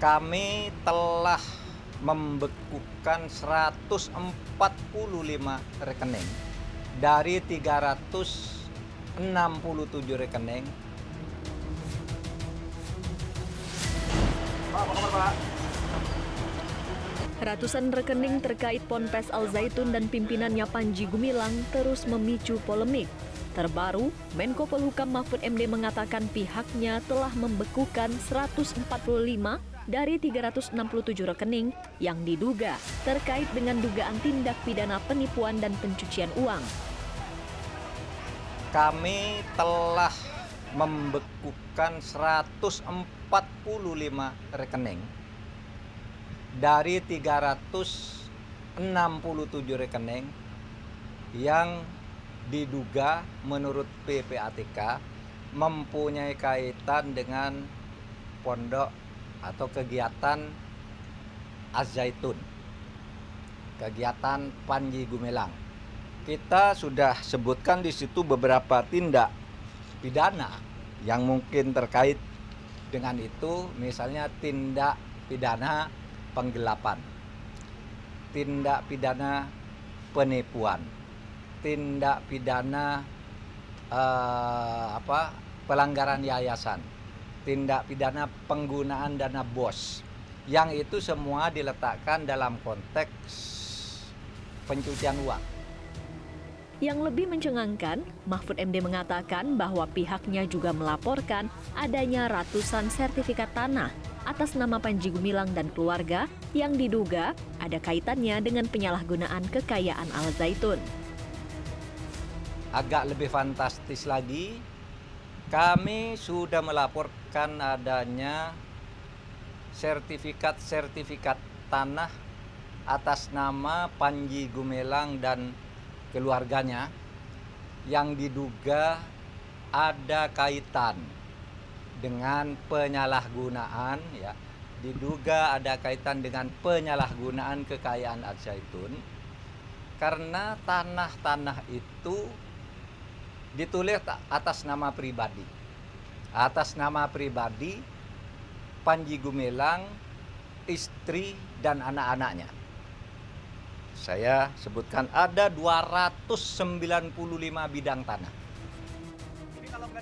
kami telah membekukan 145 rekening dari 367 rekening. Pak, apa kabar, Pak? Ratusan rekening terkait Ponpes Al Zaitun dan pimpinannya Panji Gumilang terus memicu polemik. Terbaru, Menko Polhukam Mahfud MD mengatakan pihaknya telah membekukan 145 dari 367 rekening yang diduga terkait dengan dugaan tindak pidana penipuan dan pencucian uang. Kami telah membekukan 145 rekening dari 367 rekening yang diduga menurut PPATK mempunyai kaitan dengan pondok atau kegiatan Azaitun, kegiatan Panji Gumilang. Kita sudah sebutkan di situ beberapa tindak pidana yang mungkin terkait dengan itu, misalnya tindak pidana penggelapan, tindak pidana penipuan, tindak pidana eh, apa pelanggaran yayasan, tindak pidana penggunaan dana bos, yang itu semua diletakkan dalam konteks pencucian uang. Yang lebih mencengangkan, Mahfud MD mengatakan bahwa pihaknya juga melaporkan adanya ratusan sertifikat tanah atas nama Panji Gumilang dan keluarga yang diduga ada kaitannya dengan penyalahgunaan kekayaan Al Zaitun. Agak lebih fantastis lagi, kami sudah melaporkan adanya sertifikat-sertifikat tanah atas nama Panji Gumilang dan keluarganya yang diduga ada kaitan dengan penyalahgunaan ya. Diduga ada kaitan dengan penyalahgunaan kekayaan Al Zaitun. Karena tanah-tanah itu ditulis atas nama pribadi atas nama pribadi Panji Gumilang istri dan anak-anaknya saya sebutkan ada 295 bidang tanah.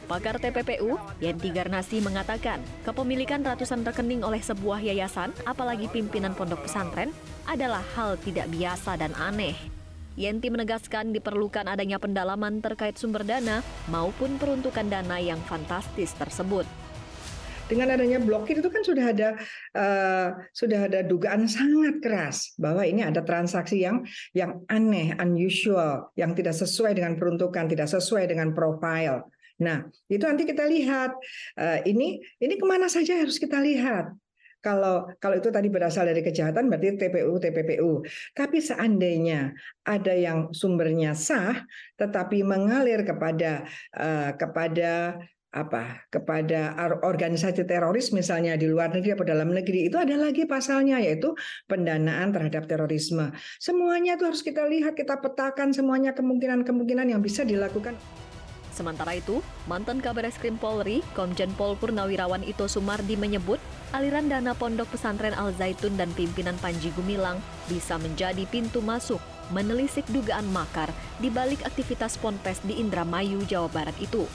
Pakar TPPU, Yenti Garnasi mengatakan, kepemilikan ratusan rekening oleh sebuah yayasan, apalagi pimpinan pondok pesantren, adalah hal tidak biasa dan aneh. Yenti menegaskan diperlukan adanya pendalaman terkait sumber dana maupun peruntukan dana yang fantastis tersebut dengan adanya blokir itu kan sudah ada uh, sudah ada dugaan sangat keras bahwa ini ada transaksi yang yang aneh, unusual, yang tidak sesuai dengan peruntukan, tidak sesuai dengan profile. Nah, itu nanti kita lihat uh, ini ini ke mana saja harus kita lihat. Kalau kalau itu tadi berasal dari kejahatan berarti TPU TPPU. Tapi seandainya ada yang sumbernya sah tetapi mengalir kepada uh, kepada apa kepada organisasi teroris misalnya di luar negeri atau dalam negeri itu ada lagi pasalnya yaitu pendanaan terhadap terorisme. Semuanya itu harus kita lihat, kita petakan semuanya kemungkinan-kemungkinan yang bisa dilakukan. Sementara itu, mantan Kabar Eskrim Polri, Komjen Pol Purnawirawan Ito Sumardi menyebut aliran dana pondok pesantren Al Zaitun dan pimpinan Panji Gumilang bisa menjadi pintu masuk menelisik dugaan makar di balik aktivitas ponpes di Indramayu, Jawa Barat itu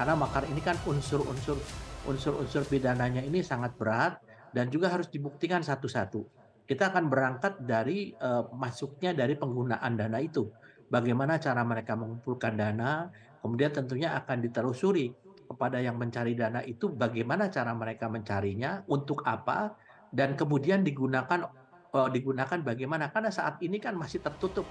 karena makar ini kan unsur-unsur unsur-unsur pidananya ini sangat berat dan juga harus dibuktikan satu-satu. Kita akan berangkat dari uh, masuknya dari penggunaan dana itu. Bagaimana cara mereka mengumpulkan dana, kemudian tentunya akan ditelusuri kepada yang mencari dana itu bagaimana cara mereka mencarinya, untuk apa, dan kemudian digunakan uh, digunakan bagaimana karena saat ini kan masih tertutup.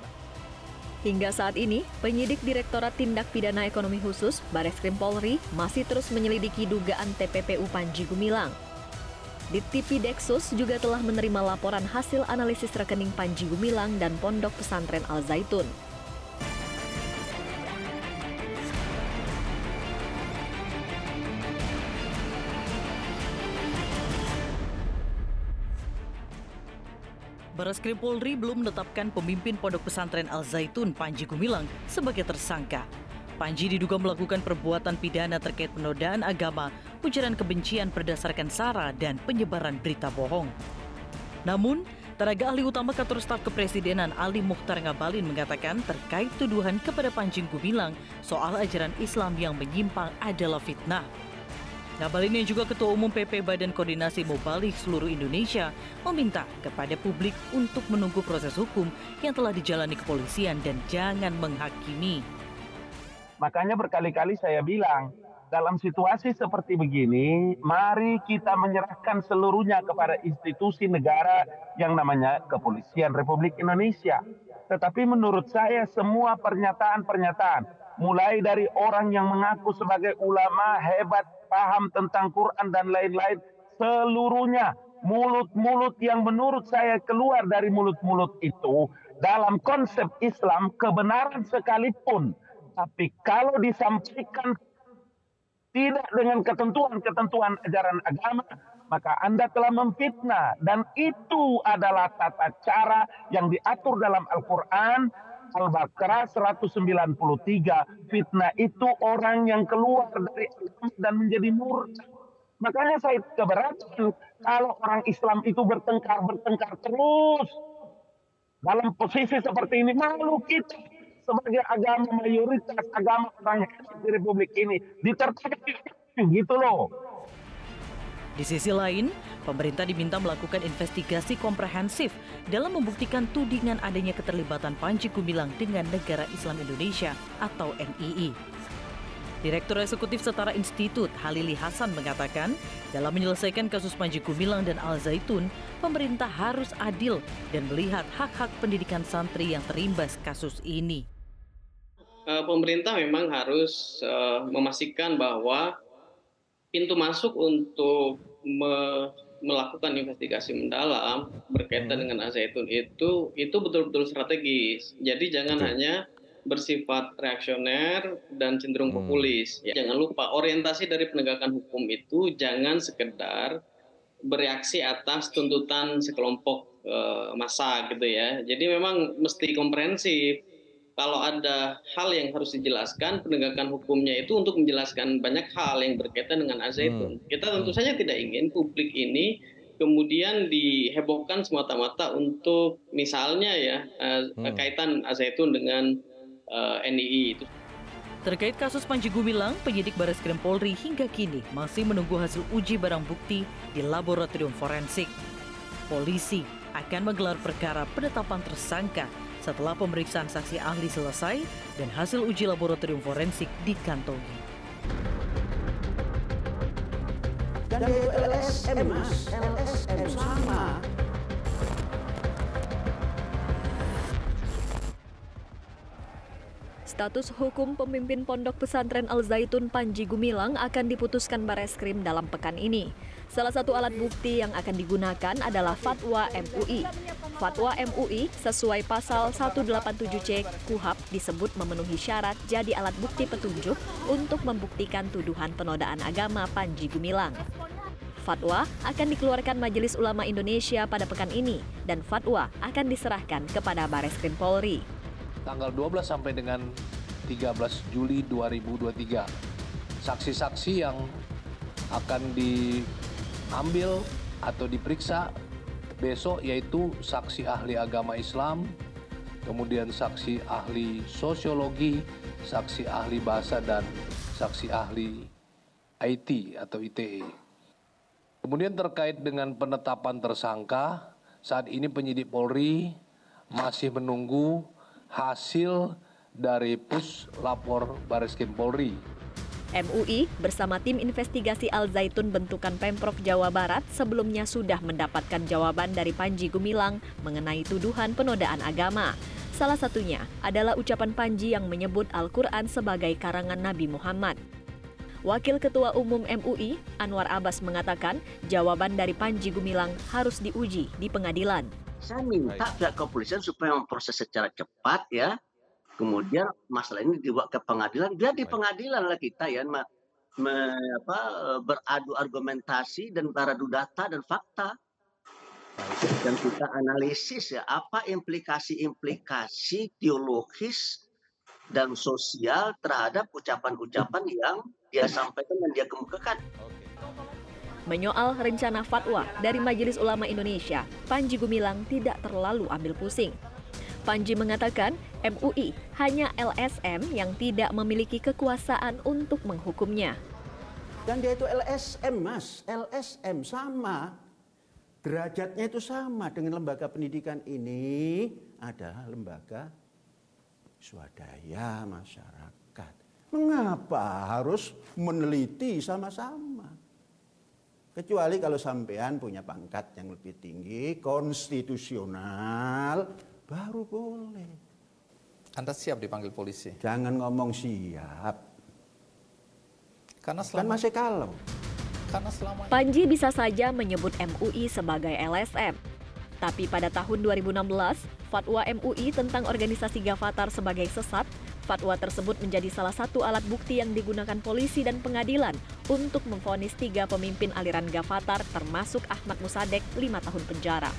Hingga saat ini, penyidik Direktorat Tindak Pidana Ekonomi Khusus Bareskrim Polri masih terus menyelidiki dugaan TPPU Panji Gumilang. Di TV Dexus juga telah menerima laporan hasil analisis rekening Panji Gumilang dan Pondok Pesantren Al Zaitun. Bareskrim Polri belum menetapkan pemimpin Pondok Pesantren Al Zaitun Panji Gumilang sebagai tersangka. Panji diduga melakukan perbuatan pidana terkait penodaan agama ujaran kebencian berdasarkan SARA dan penyebaran berita bohong. Namun, Tenaga ahli utama kantor staf kepresidenan Ali Mukhtar Ngabalin mengatakan terkait tuduhan kepada Panji Gumilang soal ajaran Islam yang menyimpang adalah fitnah. Ngabalin yang juga Ketua Umum PP Badan Koordinasi Mubalik seluruh Indonesia meminta kepada publik untuk menunggu proses hukum yang telah dijalani kepolisian dan jangan menghakimi. Makanya berkali-kali saya bilang, dalam situasi seperti begini, mari kita menyerahkan seluruhnya kepada institusi negara yang namanya Kepolisian Republik Indonesia. Tetapi menurut saya semua pernyataan-pernyataan, mulai dari orang yang mengaku sebagai ulama hebat, paham tentang Quran dan lain-lain, seluruhnya mulut-mulut yang menurut saya keluar dari mulut-mulut itu dalam konsep Islam kebenaran sekalipun tapi kalau disampaikan tidak dengan ketentuan-ketentuan ajaran agama, maka Anda telah memfitnah. Dan itu adalah tata cara yang diatur dalam Al-Quran, Al-Baqarah 193. Fitnah itu orang yang keluar dari agama dan menjadi murtad. Makanya saya keberatan kalau orang Islam itu bertengkar-bertengkar terus. Dalam posisi seperti ini, malu kita sebagai agama mayoritas agama orang di Republik ini ditertarik gitu loh. Di sisi lain, pemerintah diminta melakukan investigasi komprehensif dalam membuktikan tudingan adanya keterlibatan Panji Gumilang dengan Negara Islam Indonesia atau NII. Direktur Eksekutif Setara Institut Halili Hasan mengatakan, dalam menyelesaikan kasus Panji Gumilang dan Al Zaitun, pemerintah harus adil dan melihat hak-hak pendidikan santri yang terimbas kasus ini. Eh, pemerintah memang harus uh, memastikan bahwa pintu masuk untuk me melakukan investigasi mendalam berkaitan hmm. dengan Azaitun itu itu betul-betul strategis. Jadi jangan Betul. hanya bersifat reaksioner dan cenderung hmm. populis. Ya, jangan lupa orientasi dari penegakan hukum itu jangan sekedar bereaksi atas tuntutan sekelompok uh, massa gitu ya. Jadi memang mesti komprehensif kalau ada hal yang harus dijelaskan, penegakan hukumnya itu untuk menjelaskan banyak hal yang berkaitan dengan Azaitun. Hmm. Kita tentu saja tidak ingin publik ini kemudian dihebohkan semata-mata untuk misalnya ya hmm. kaitan Azaitun dengan uh, eh, NII itu. Terkait kasus Panji Gumilang, penyidik Baris Krim Polri hingga kini masih menunggu hasil uji barang bukti di laboratorium forensik. Polisi akan menggelar perkara penetapan tersangka setelah pemeriksaan saksi ahli selesai dan hasil uji laboratorium forensik dikantongi. Dan LSM, LSM sama. Status hukum pemimpin pondok pesantren Al Zaitun Panji Gumilang akan diputuskan Bareskrim dalam pekan ini. Salah satu alat bukti yang akan digunakan adalah fatwa MUI. Fatwa MUI sesuai pasal 187C KUHAP disebut memenuhi syarat jadi alat bukti petunjuk untuk membuktikan tuduhan penodaan agama Panji Gumilang. Fatwa akan dikeluarkan Majelis Ulama Indonesia pada pekan ini dan fatwa akan diserahkan kepada Bareskrim Polri tanggal 12 sampai dengan 13 Juli 2023. Saksi-saksi yang akan diambil atau diperiksa besok yaitu saksi ahli agama Islam, kemudian saksi ahli sosiologi, saksi ahli bahasa dan saksi ahli IT atau ITE. Kemudian terkait dengan penetapan tersangka, saat ini penyidik Polri masih menunggu hasil dari pus lapor Baris Krim Polri. MUI bersama tim investigasi Al Zaitun bentukan Pemprov Jawa Barat sebelumnya sudah mendapatkan jawaban dari Panji Gumilang mengenai tuduhan penodaan agama. Salah satunya adalah ucapan Panji yang menyebut Al-Quran sebagai karangan Nabi Muhammad. Wakil Ketua Umum MUI, Anwar Abbas mengatakan jawaban dari Panji Gumilang harus diuji di pengadilan. Saya minta pihak kepolisian supaya memproses secara cepat ya. Kemudian masalah ini dibawa ke pengadilan. Biar di pengadilan lah kita ya me, me, apa, beradu argumentasi dan beradu data dan fakta. Dan kita analisis ya apa implikasi-implikasi teologis dan sosial terhadap ucapan-ucapan yang dia sampaikan dan dia kemukakan. Menyoal rencana fatwa dari Majelis Ulama Indonesia, Panji Gumilang tidak terlalu ambil pusing. Panji mengatakan MUI hanya LSM yang tidak memiliki kekuasaan untuk menghukumnya. Dan dia itu LSM, Mas. LSM sama. Derajatnya itu sama dengan lembaga pendidikan ini adalah lembaga swadaya masyarakat. Mengapa harus meneliti sama-sama? Kecuali kalau sampean punya pangkat yang lebih tinggi, konstitusional, baru boleh. Anda siap dipanggil polisi? Jangan ngomong siap. Karena Kan selama masih kalau. karena selama Panji bisa saja menyebut MUI sebagai LSM. Tapi pada tahun 2016, fatwa MUI tentang organisasi Gavatar sebagai sesat, fatwa tersebut menjadi salah satu alat bukti yang digunakan polisi dan pengadilan untuk memvonis tiga pemimpin aliran Gavatar termasuk Ahmad Musadek lima tahun penjara.